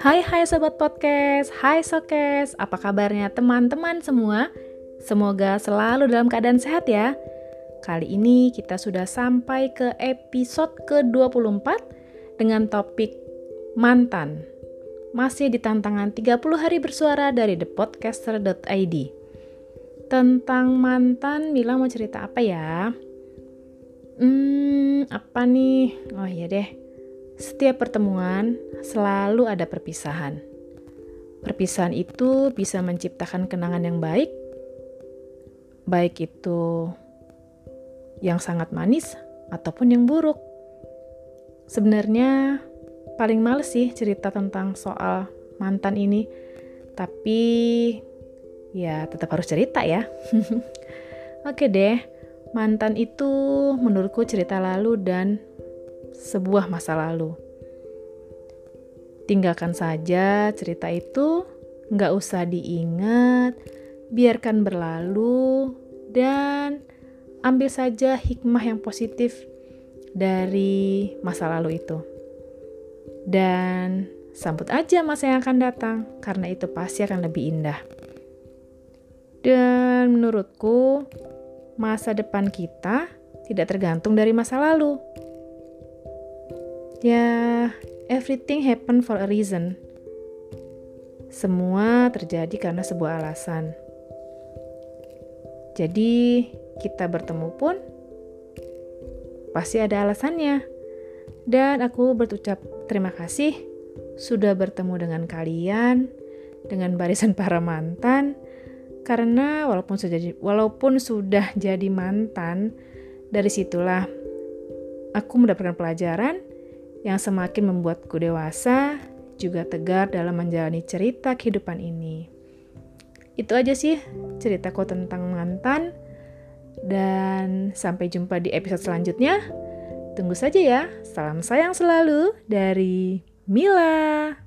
Hai hai sobat podcast, hai sokes, apa kabarnya teman-teman semua? Semoga selalu dalam keadaan sehat ya. Kali ini kita sudah sampai ke episode ke-24 dengan topik mantan. Masih di tantangan 30 hari bersuara dari thepodcaster.id. Tentang mantan, Mila mau cerita apa ya? Hmm, apa nih? Oh iya deh setiap pertemuan selalu ada perpisahan. Perpisahan itu bisa menciptakan kenangan yang baik, baik itu yang sangat manis ataupun yang buruk. Sebenarnya paling males sih cerita tentang soal mantan ini, tapi ya tetap harus cerita ya. Oke deh, mantan itu menurutku cerita lalu dan sebuah masa lalu. Tinggalkan saja cerita itu, nggak usah diingat, biarkan berlalu, dan ambil saja hikmah yang positif dari masa lalu itu. Dan sambut aja masa yang akan datang, karena itu pasti akan lebih indah. Dan menurutku, masa depan kita tidak tergantung dari masa lalu, Ya, everything happen for a reason. Semua terjadi karena sebuah alasan. Jadi, kita bertemu pun pasti ada alasannya. Dan aku berucap terima kasih sudah bertemu dengan kalian, dengan barisan para mantan, karena walaupun sudah walaupun sudah jadi mantan, dari situlah aku mendapatkan pelajaran yang semakin membuatku dewasa, juga tegar dalam menjalani cerita kehidupan ini. Itu aja sih ceritaku tentang mantan, dan sampai jumpa di episode selanjutnya. Tunggu saja ya. Salam sayang selalu dari Mila.